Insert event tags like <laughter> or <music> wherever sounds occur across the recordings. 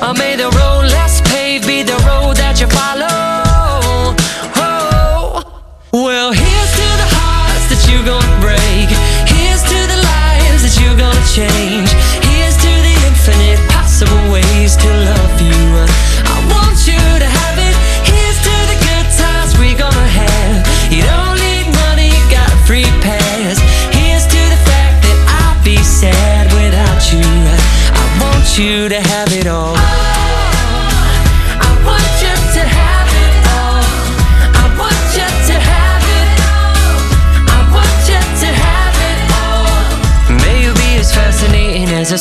Or may the road less paved be the road that you follow. Oh, well, here's to the hearts that you're gonna break. Here's to the lives that you're gonna change. Here's to the infinite possible ways to love you. I want you to have it. Here's to the good times we're gonna have. You don't need money, you got a free pass. Here's to the fact that I'll be sad without you. I want you to have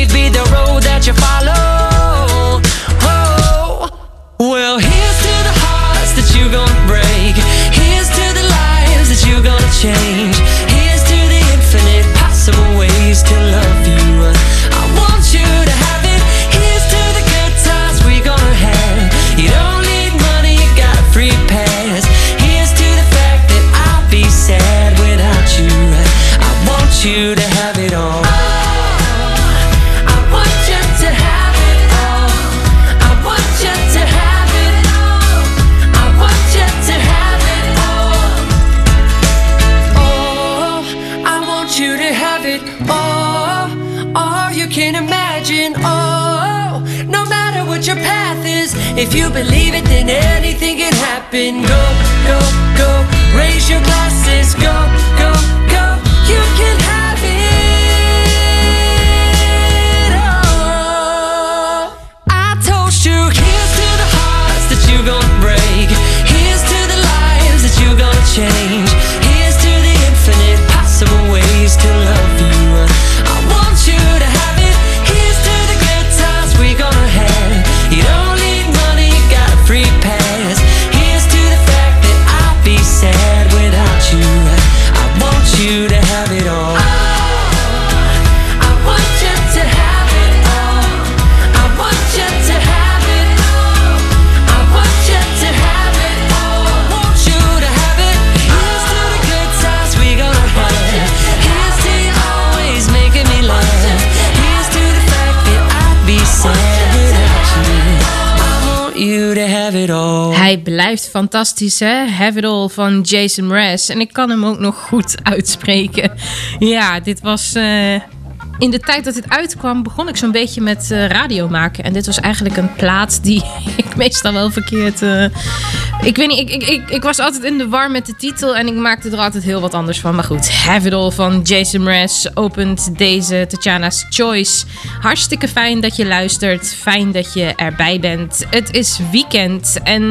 less be the road that you follow. Oh, well, here's to the hearts that you're gonna break. Here's to the lives that you're gonna change. Here's to the infinite possible ways to love you. Believe it, then anything can happen. Go, go, go. Raise your glasses. Go, go, go. You can have it all. I toast you. Here's to the hearts that you're gonna break. Here's to the lives that you're gonna change. Fantastisch, hè? Have It All van Jason Mraz. En ik kan hem ook nog goed <laughs> uitspreken. Ja, dit was... eh, in de tijd dat dit uitkwam, begon ik zo'n beetje met eh, radio maken. En dit was eigenlijk een plaat die <laughs> ik meestal wel verkeerd... eh, ik weet niet, ik, ik, ik, ik was altijd in de war met de titel en ik maakte er altijd heel wat anders van. Maar goed, Have It All van Jason Mraz opent deze Tatjana's Choice. Hartstikke fijn dat je luistert. Fijn dat je erbij bent. Het is weekend en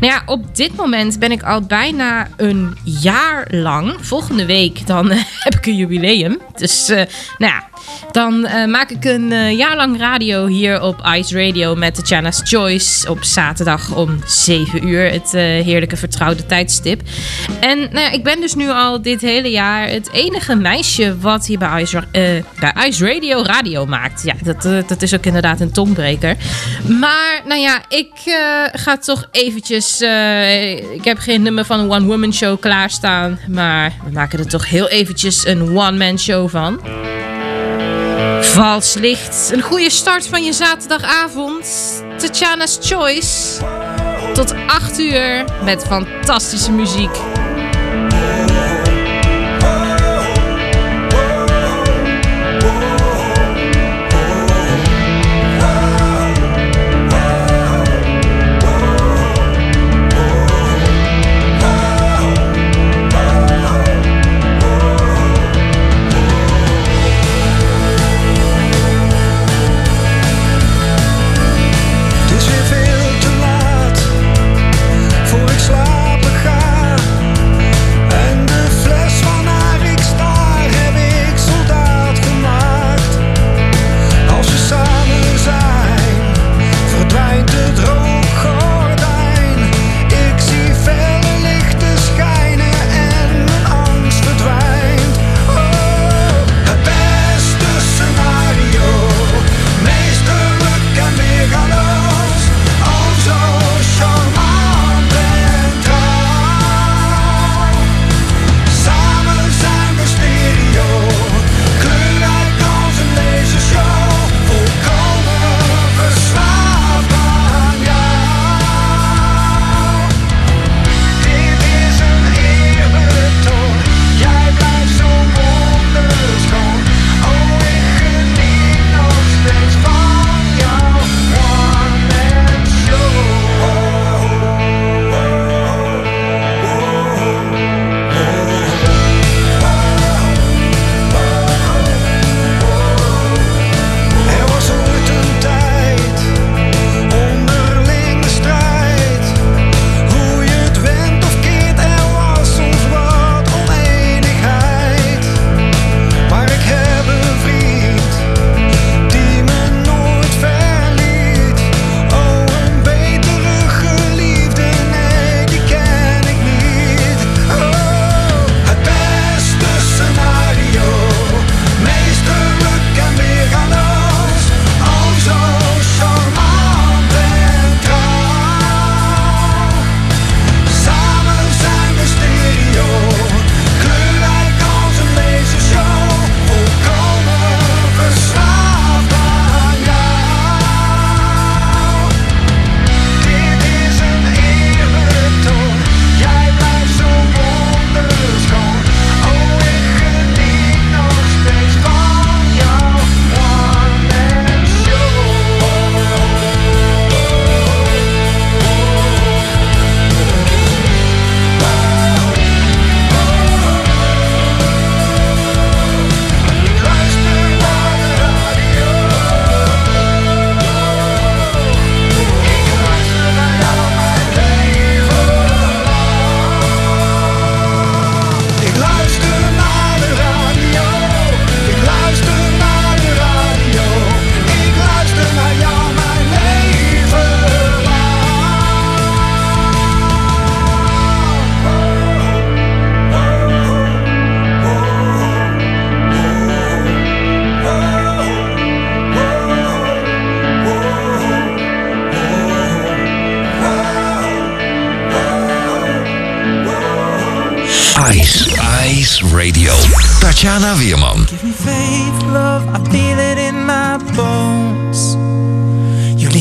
nou ja, op dit moment ben ik al bijna een jaar lang. Volgende week dan eh, <laughs> heb ik een jubileum. Dus nou ja, dan eh, maak ik een eh, jaar lang radio hier op Ice Radio met Tatjana's Choice op zaterdag om 7 uur. Het eh, heerlijke vertrouwde tijdstip. En nou ja, ik ben dus nu al dit hele jaar het enige meisje wat hier bij Ice, bij Ice Radio radio maakt. Ja, dat, dat is ook inderdaad een tongbreker. Maar nou ja, ik ga toch eventjes... ik heb geen nummer van een one-woman show klaarstaan. Maar we maken er toch heel eventjes een one-man show van. Vals licht. Een goede start van je zaterdagavond. Tatjana's Choice. Tot 8 uur met fantastische muziek.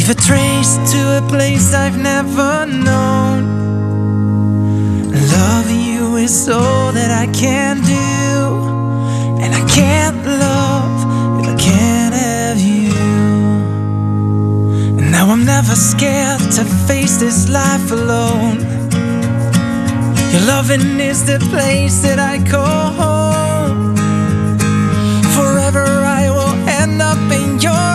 Leave a trace to a place I've never known. Loving you is all that I can do. And I can't love if I can't have you. And now I'm never scared to face this life alone. Your loving is the place that I call home. Forever I will end up in your.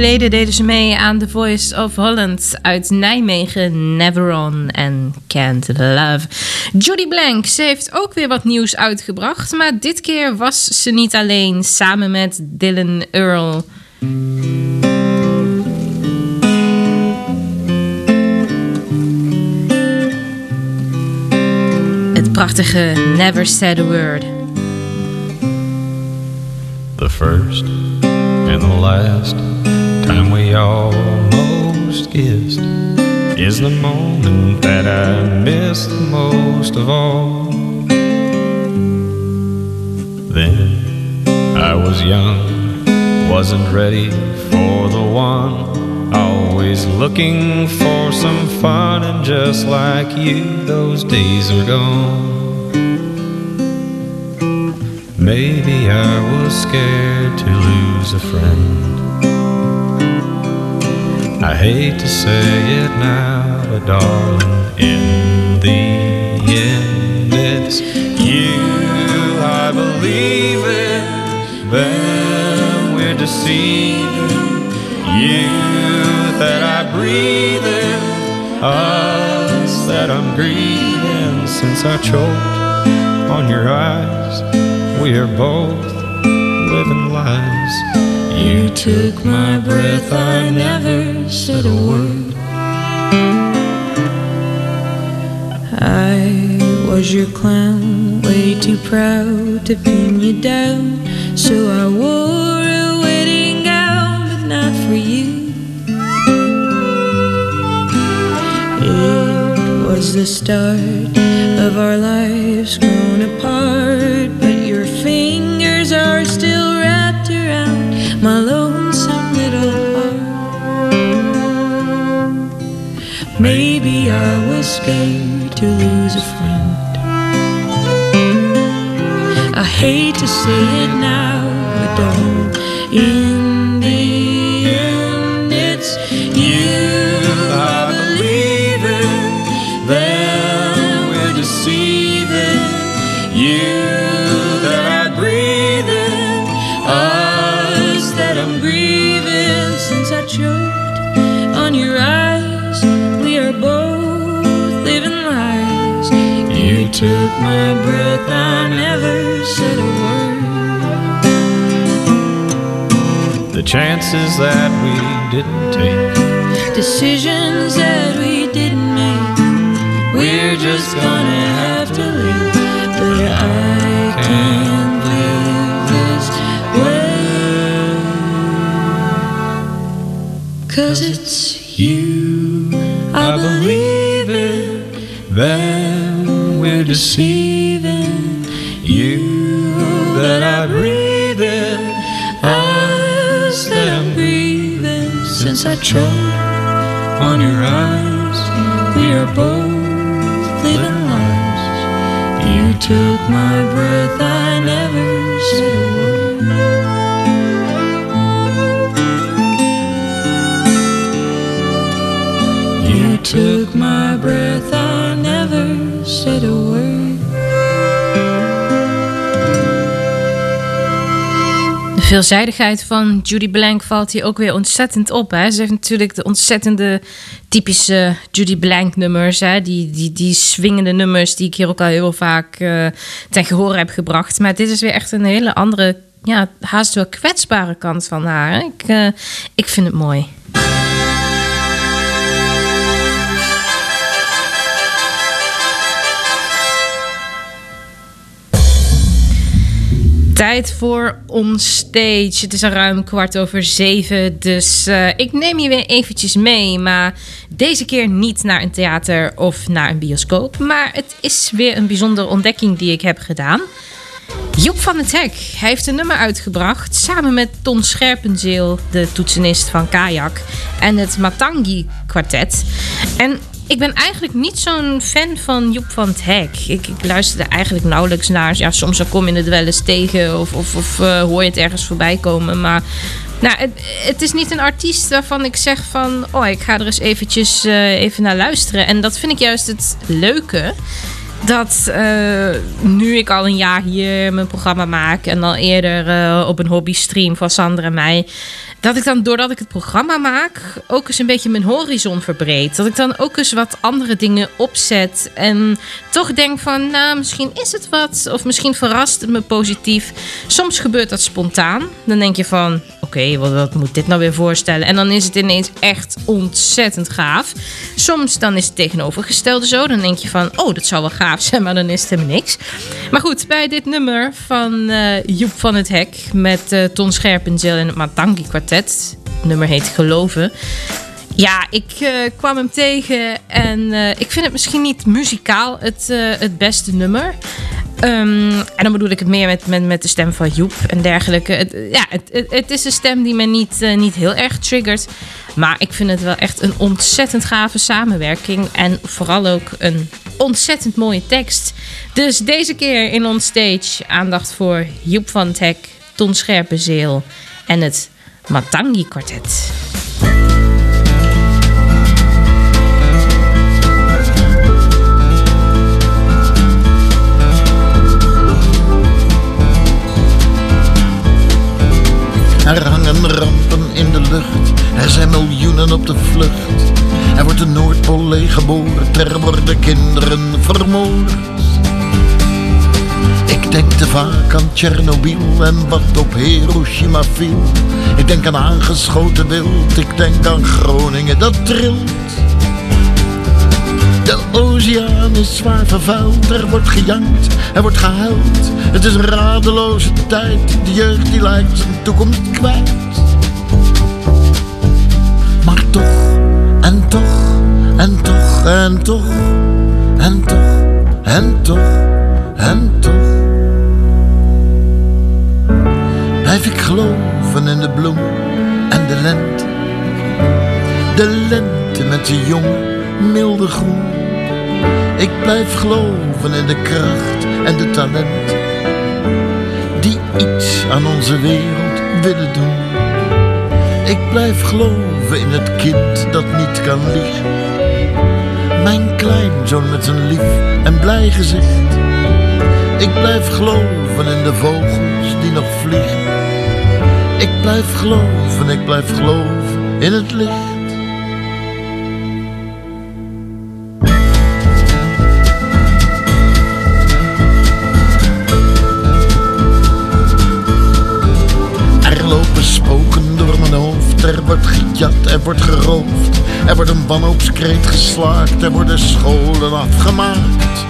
geleden deden ze mee aan The Voice of Holland uit Nijmegen, Never On en Can't Love. Judy Blank, ze heeft ook weer wat nieuws uitgebracht, maar dit keer was ze niet alleen, samen met Dylan Earl. Het prachtige Never Said a Word. The first and the last time we almost kissed is the moment that I miss the most of all. Then I was young, wasn't ready for the one, always looking for some fun, and just like you, those days are gone. Maybe I was scared to lose a friend. I hate to say it now, but darling, in the end, it's you I believe in. Then we're deceiving you that I breathe in, us that I'm grieving since I choked on your eyes. We are both living lies. You took my breath, I never said a word. I was your clown, way too proud to pin you down. So I wore a wedding gown, but not for you. It was the start of our lives grown Maybe I was scared to lose a friend. I hate to say it now, took my breath, I never said a word. The chances that we didn't take, Decisions that we didn't make, we're just gonna have to live. But I can't live this way. Cause it's you I believe in. then deceiving you that I breathe in, us that I'm breathing since I choked on your eyes. We are both living lies. You took my breath, I never said veelzijdigheid van Judy Blank valt hier ook weer ontzettend op. Hè? Ze heeft natuurlijk de ontzettende typische Judy Blank nummers. Hè? Die, die, die swingende nummers die ik hier ook al heel vaak eh, ten gehoor heb gebracht. Maar dit is weer echt een hele andere, ja, haast wel kwetsbare kant van haar. Ik, eh, ik vind het mooi. Tijd voor onstage. Het is al ruim kwart over zeven, dus eh, ik neem je weer eventjes mee. Maar deze keer niet naar een theater of naar een bioscoop. Maar het is weer een bijzondere ontdekking die ik heb gedaan. Joep van het Hek heeft een nummer uitgebracht samen met Ton Scherpenzeel, de toetsenist van Kajak, en het Matangi kwartet. En ik ben eigenlijk niet zo'n fan van Joep van het Hek. Ik, ik luister er eigenlijk nauwelijks naar. Ja, soms kom je het wel eens tegen of, of, of eh, hoor je het ergens voorbij komen. Maar nou, het, het is niet een artiest waarvan ik zeg van... oh, ik ga er eens eventjes eh, even naar luisteren. En dat vind ik juist het leuke dat eh, nu ik al een jaar hier mijn programma maak en al eerder op een hobbystream van Sander en mij, dat ik dan doordat ik het programma maak ook eens een beetje mijn horizon verbreed. Dat ik dan ook eens wat andere dingen opzet en toch denk van, nou misschien is het wat of misschien verrast het me positief. Soms gebeurt dat spontaan. Dan denk je van, oké, wat, moet dit nou weer voorstellen? En dan is het ineens echt ontzettend gaaf. Soms dan is het tegenovergestelde zo. Dan denk je van, oh, dat zou wel gaaf zijn, maar dan is het helemaal niks. Maar goed, bij dit nummer van eh, Joep van het Hek met eh, Ton Scherpenzeel en het Matangi kwartet. Het nummer heet Geloven. Ja, ik eh, kwam hem tegen en eh, ik vind het misschien niet muzikaal het, eh, het beste nummer. Ehm, en dan bedoel ik het meer met, met, met de stem van Joep en dergelijke. Het, ja, het, het, is een stem die me niet, niet heel erg triggert. Maar ik vind het wel echt een ontzettend gave samenwerking. En vooral ook een ontzettend mooie tekst. Dus deze keer in ons stage aandacht voor Joep van het Hek, Ton Scherpenzeel en het Matangi kwartet. Er hangen rampen in de lucht, er zijn miljoenen op de vlucht. Er wordt de Noordpool leeggeboren, ter worden kinderen vermoord. Vaak aan Tsjernobyl en wat op Hiroshima viel. Ik denk aan aangeschoten wild, ik denk aan Groningen dat trilt. De oceaan is zwaar vervuild, er wordt gejankt, er wordt gehuild. Het is een radeloze tijd, de jeugd die lijkt zijn toekomst kwijt. Maar toch, en toch, en toch, en toch, en toch, en toch, en toch. Blijf ik geloven in de bloem en de lente. De lente met zijn jonge, milde groen. Ik blijf geloven in de kracht en de talent die iets aan onze wereld willen doen. Ik blijf geloven in het kind dat niet kan liegen. Mijn kleinzoon met zijn lief en blij gezicht. Ik blijf geloven in de vogels die nog vliegen. Ik blijf geloven, ik blijf geloven in het licht. Er lopen spoken door mijn hoofd, er wordt gejat, er wordt geroofd. Er wordt een wanhoopskreet geslaakt, er worden scholen afgemaakt.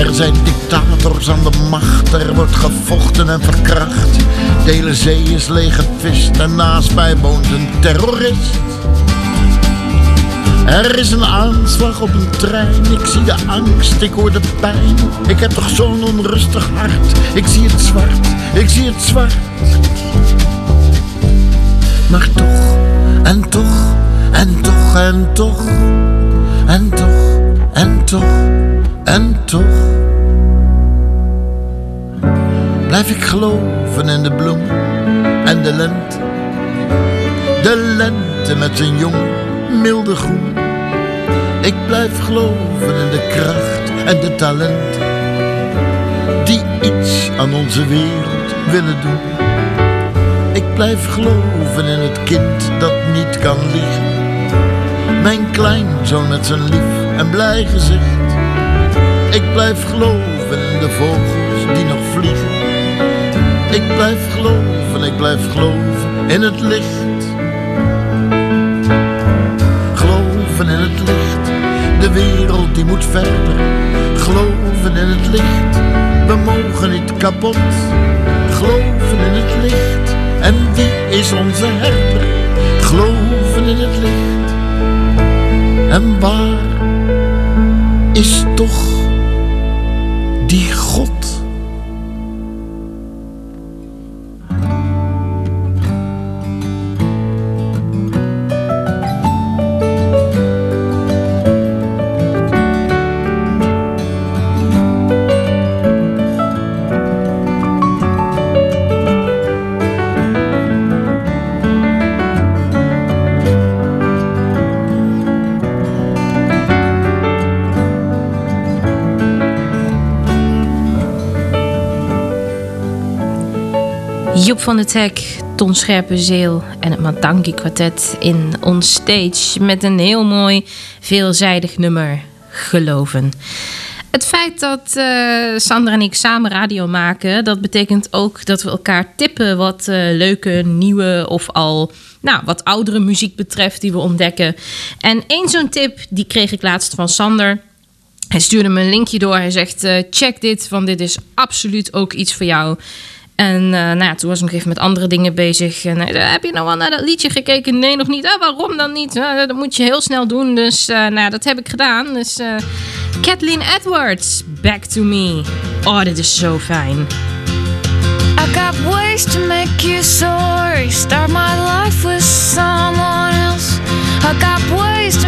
Er zijn dictators aan de macht, er wordt gevochten en verkracht. De hele zee is leeggevist en naast mij woont een terrorist. Er is een aanslag op een trein, ik zie de angst, ik hoor de pijn. Ik heb toch zo'n onrustig hart, ik zie het zwart, ik zie het zwart. Maar toch, en toch, toch en toch en toch en toch en toch blijf ik geloven in de bloem en de lente. De lente met zijn jong milde groen. Ik blijf geloven in de kracht en de talenten die iets aan onze wereld willen doen. Ik blijf geloven in het kind dat niet kan liegen. Mijn kleinzoon met zijn lief en blij gezicht. Ik blijf geloven in de vogels die nog vliegen. Ik blijf geloven, ik blijf geloven in het licht. Geloven in het licht, de wereld die moet verder. Geloven in het licht, we mogen niet kapot. Geloven in het licht, en wie is onze herder? Geloven in het licht. En waar is toch die God? Van het Hek, Ton Scherpenzeel en het Matangi kwartet in On Stage met een heel mooi veelzijdig nummer, Geloven. Het feit dat uh, Sandra en ik samen radio maken, dat betekent ook dat we elkaar tippen wat uh, leuke, nieuwe of al nou, wat oudere muziek betreft die we ontdekken. En één zo'n tip, die kreeg ik laatst van Sander. Hij stuurde me een linkje door. Hij zegt: uh, check dit, want dit is absoluut ook iets voor jou. En uh, nou ja, toen was ik nog even met andere dingen bezig. En uh, heb je nou wel naar dat liedje gekeken? Nee, nog niet. Ah, waarom dan niet? Uh, dat moet je heel snel doen. Dus nou ja, dat heb ik gedaan. Dus Kathleen Edwards, Back to Me. Oh, dit is zo fijn. I got ways to make you sorry. Start my life with someone else. I got ways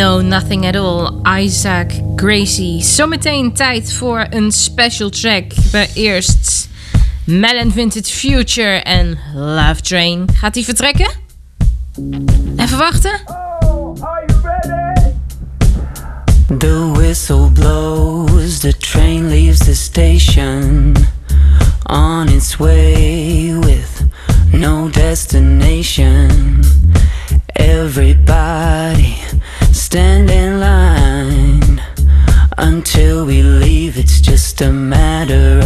No, nothing at all. Isaac Gracie. Zometeen tijd voor een special track. Maar eerst Melon Vintage Future en Love Train. Gaat hij vertrekken? Even wachten. The whistle blows, the train leaves the station on its way with no destination. Everybody it's just a matter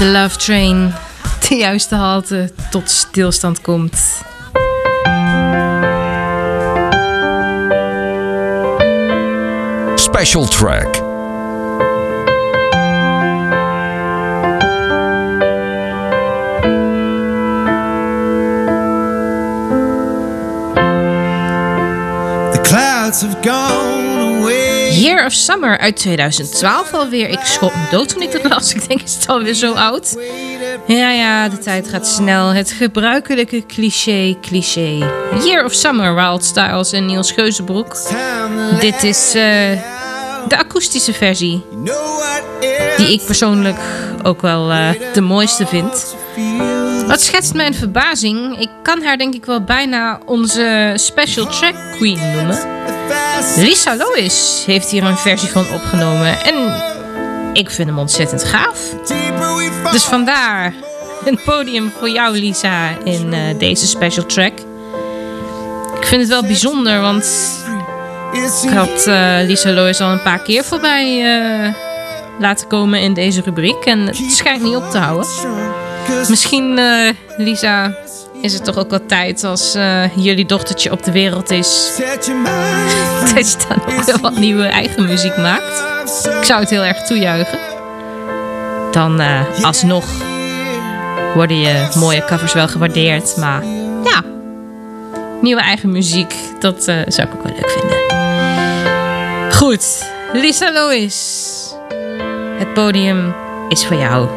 de Love Train de juiste halte tot stilstand komt. Special track. The clouds have gone. Year of Summer uit 2012 alweer. Ik schrok me dood toen ik dat las. Ik denk, is het alweer zo oud? Ja, ja, de tijd gaat snel. Het gebruikelijke cliché, cliché. Year of Summer, Wild Styles en Niels Geuzenbroek. Dit is eh, de akoestische versie. Die ik persoonlijk ook wel eh, de mooiste vind. Wat schetst mijn verbazing? Ik kan haar denk ik wel bijna onze special track queen noemen. Lisa Lois heeft hier een versie van opgenomen. En ik vind hem ontzettend gaaf. Dus vandaar een podium voor jou, Lisa, in eh, deze special track. Ik vind het wel bijzonder, want ik had eh, Lisa Lois al een paar keer voorbij eh, laten komen in deze rubriek. En het schijnt niet op te houden. Misschien, Lisa, is het toch ook wel tijd als eh, jullie dochtertje op de wereld is. <laughs> Dat je dan ook wel wat nieuwe eigen muziek maakt. Ik zou het heel erg toejuichen. Dan eh, alsnog worden je mooie covers wel gewaardeerd. Maar ja, nieuwe eigen muziek, dat eh, zou ik ook wel leuk vinden. Goed, Lisa Lois. Het podium is voor jou.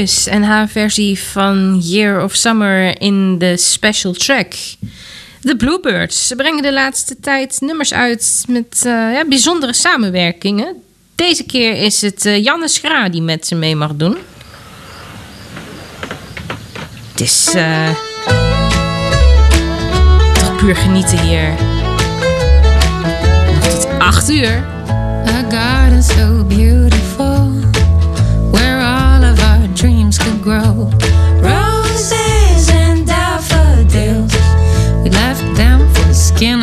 En haar versie van Year of Summer in de special track. The Bluebirds. Ze brengen de laatste tijd nummers uit met eh, ja, bijzondere samenwerkingen. Deze keer is het eh, Janne Schra die met ze mee mag doen. Het is eh, toch puur genieten hier. Nog tot 8 uur. A garden so beautiful, grow. Roses and daffodils, we left them for the skin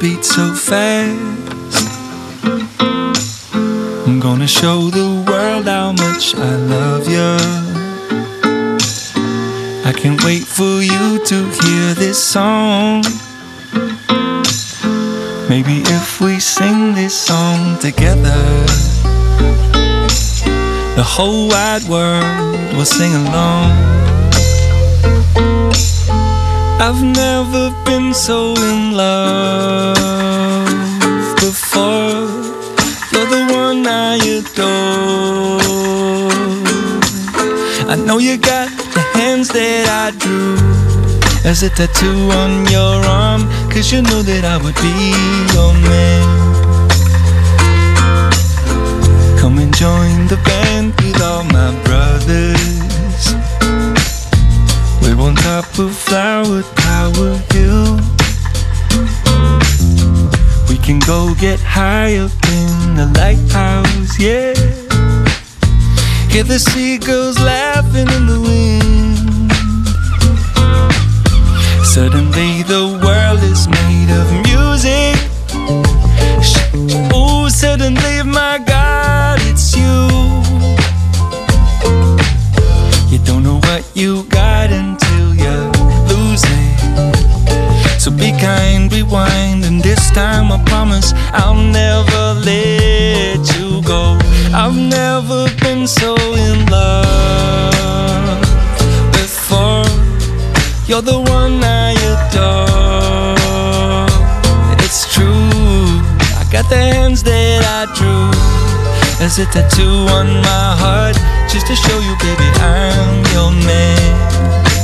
beat so fast. I'm gonna show the world how much I love you. I can't wait for you to hear this song. Maybe if we sing this song together, the whole wide world will sing along. I've never been so in love before. You're the one I adore. I know you got the hands that I drew as a tattoo on your arm. Cause you know that I would be your man. Come and join the band with all my brothers. We're on top Flower Tower Hill. We can go get high up in the lighthouse, yeah. Hear the seagulls laughing in the wind. Suddenly the world is made of music. Oh, suddenly, my God, it's you. You don't know what you got kind, rewind, and this time I promise I'll never let you go. I've never been so in love before. You're the one I adore. It's true, I got the hands that I drew as a tattoo on my heart, just to show you, baby, I'm your man.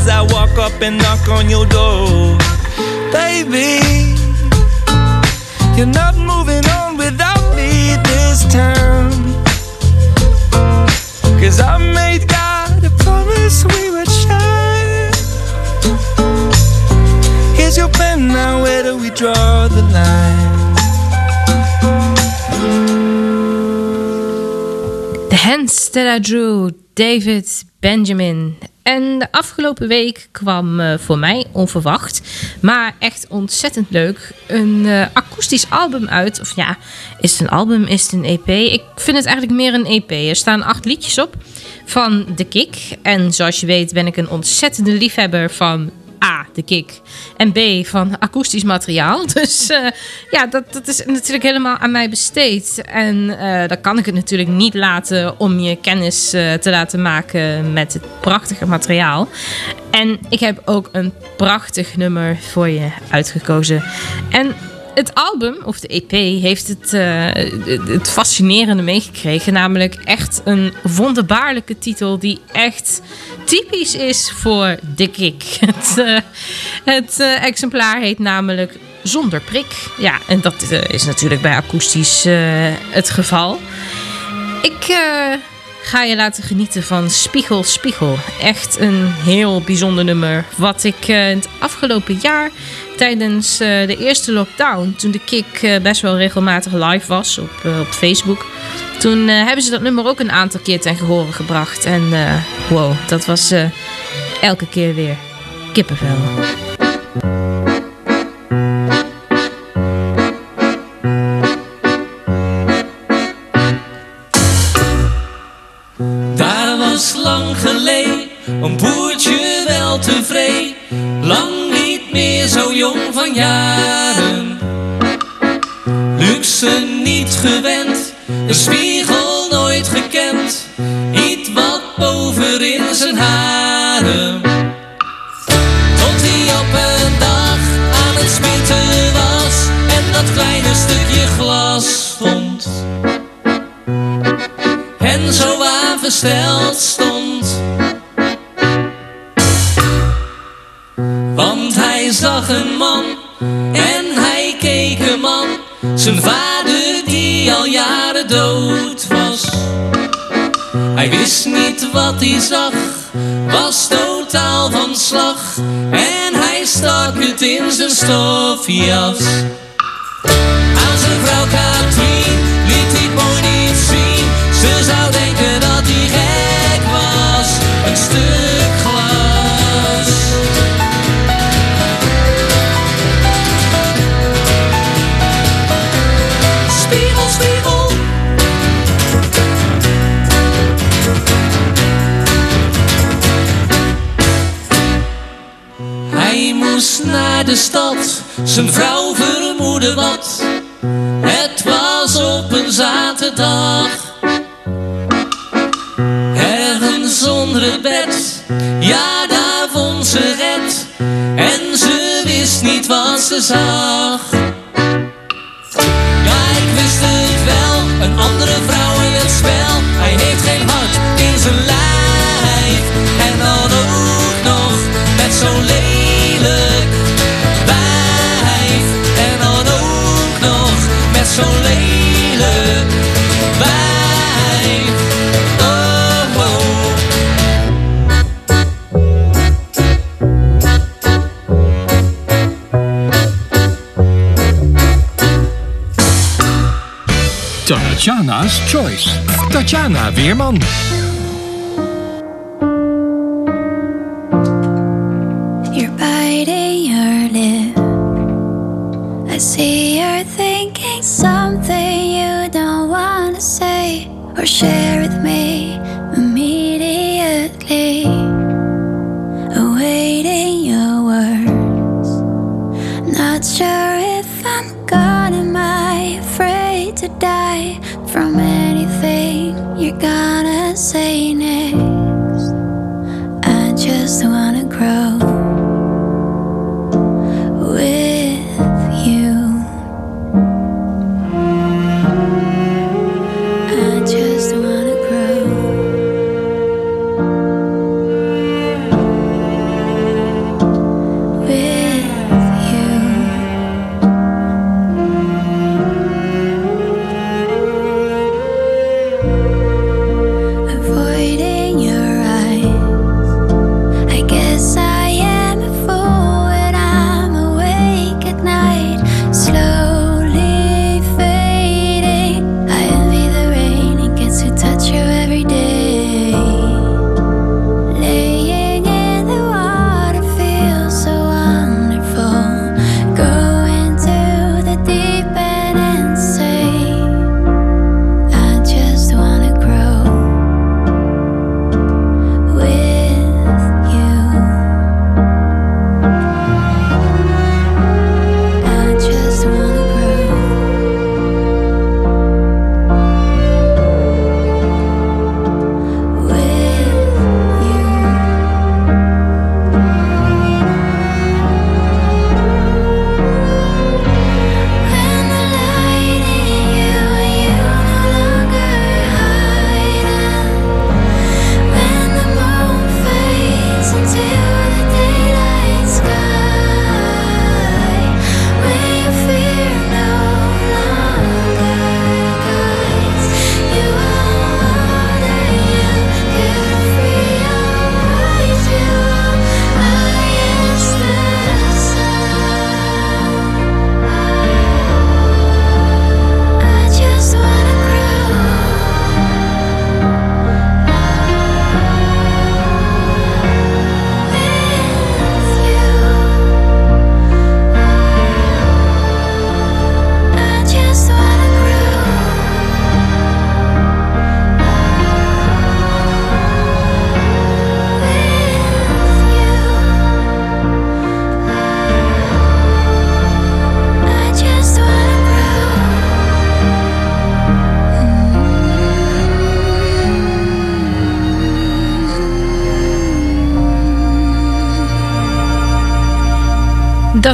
As I walk up and knock on your door. Baby, you're not moving on without me this time. Cause I made God a promise we would share. Here's your pen now, where do we draw the line? The Hands That I Drew, David Benjamin. En de afgelopen week kwam eh, voor mij onverwacht, maar echt ontzettend leuk, een eh, akoestisch album uit. Of ja, is het een album, is het een EP? Ik vind het eigenlijk meer een EP. Er staan acht liedjes op van The Kick. En zoals je weet ben ik een ontzettende liefhebber van de kick. En B, van akoestisch materiaal. <laughs> Dus eh, ja, dat, dat is natuurlijk helemaal aan mij besteed. En eh, dan kan ik het natuurlijk niet laten om je kennis eh, te laten maken met het prachtige materiaal. En ik heb ook een prachtig nummer voor je uitgekozen. En het album, of de EP, heeft het, eh, het fascinerende meegekregen. Namelijk echt een wonderbaarlijke titel die echt typisch is voor de kick. <laughs> Het, eh, het eh, exemplaar heet namelijk Zonder prik. Ja, en dat is natuurlijk bij akoestisch het geval. Ik ga je laten genieten van Spiegel Spiegel. Echt een heel bijzonder nummer. Wat ik eh, het afgelopen jaar tijdens eh, de eerste lockdown, toen de kick eh, best wel regelmatig live was op, op Facebook. Toen hebben ze dat nummer ook een aantal keer ten gehore gebracht. En wow, dat was elke keer weer kippenvel. Lang niet meer zo jong van jaren. Luxe niet gewend, een spiegel nooit gekend. Iets wat bovenin zijn haren. Tot hij op een dag aan het smeten was en dat kleine stukje glas vond. En zo aan versteld stond. Zijn vader die al jaren dood was. Hij wist niet wat hij zag, was totaal van slag. En hij stak het in zijn stofjas. Aan zijn vrouw Katrien zijn vrouw vermoedde wat. Het was op een zaterdag. Choice. Tatjana Weerman.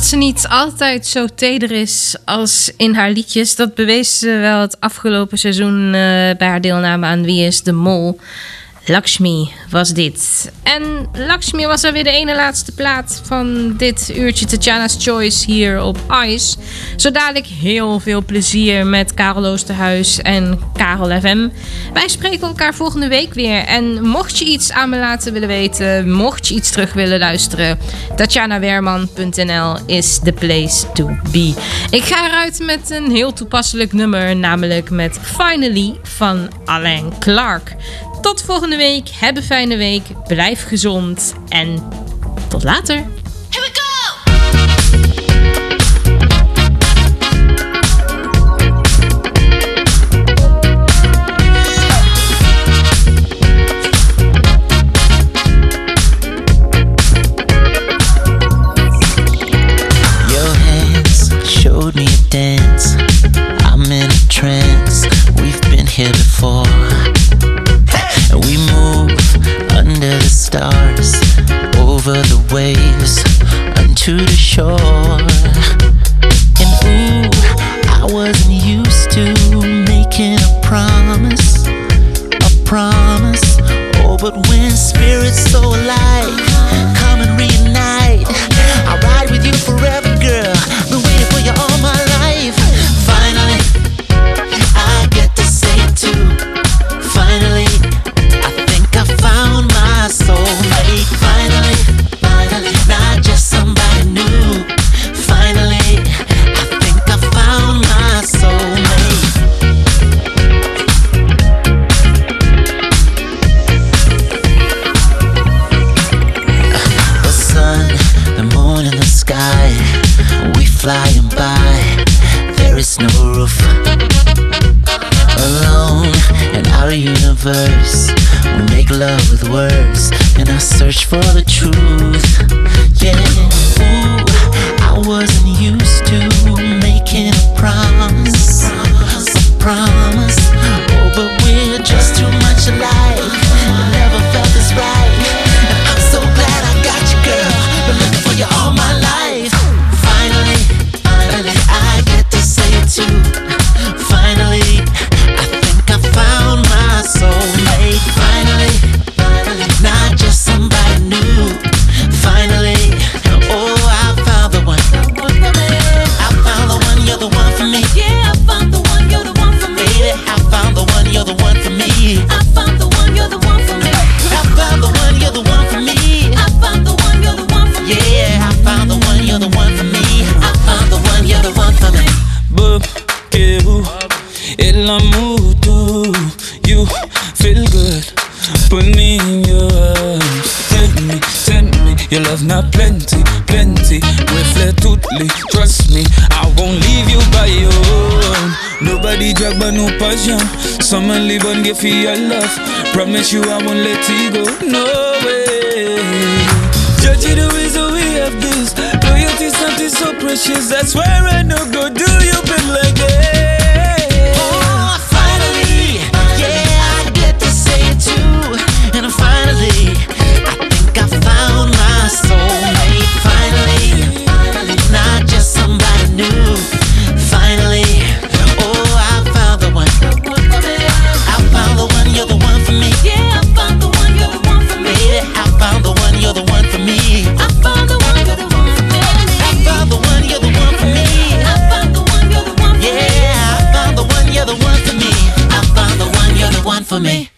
Ze niet altijd zo teder is als in haar liedjes, dat bewees ze wel het afgelopen seizoen uh, bij haar deelname aan Wie is de Mol. Lakshmi was dit. En Lakshmi was alweer de ene laatste plaat van dit uurtje Tatjana's Choice hier op Ice. Zo dadelijk heel veel plezier met Karel Oosterhuis en Karel FM. Wij spreken elkaar volgende week weer. En mocht je iets aan me laten willen weten, mocht je iets terug willen luisteren, tatjanawerman.nl is the place to be. Ik ga eruit met een heel toepasselijk nummer, namelijk met Finally van Alain Clark. Tot volgende week. Heb een fijne week. Blijf gezond. En tot later. Stars, over the waves, unto the shore. And your love. Promise you I won't let you go. No way. Judge it the that we have this. Loyalty something so precious. That's why I no go do you been like that.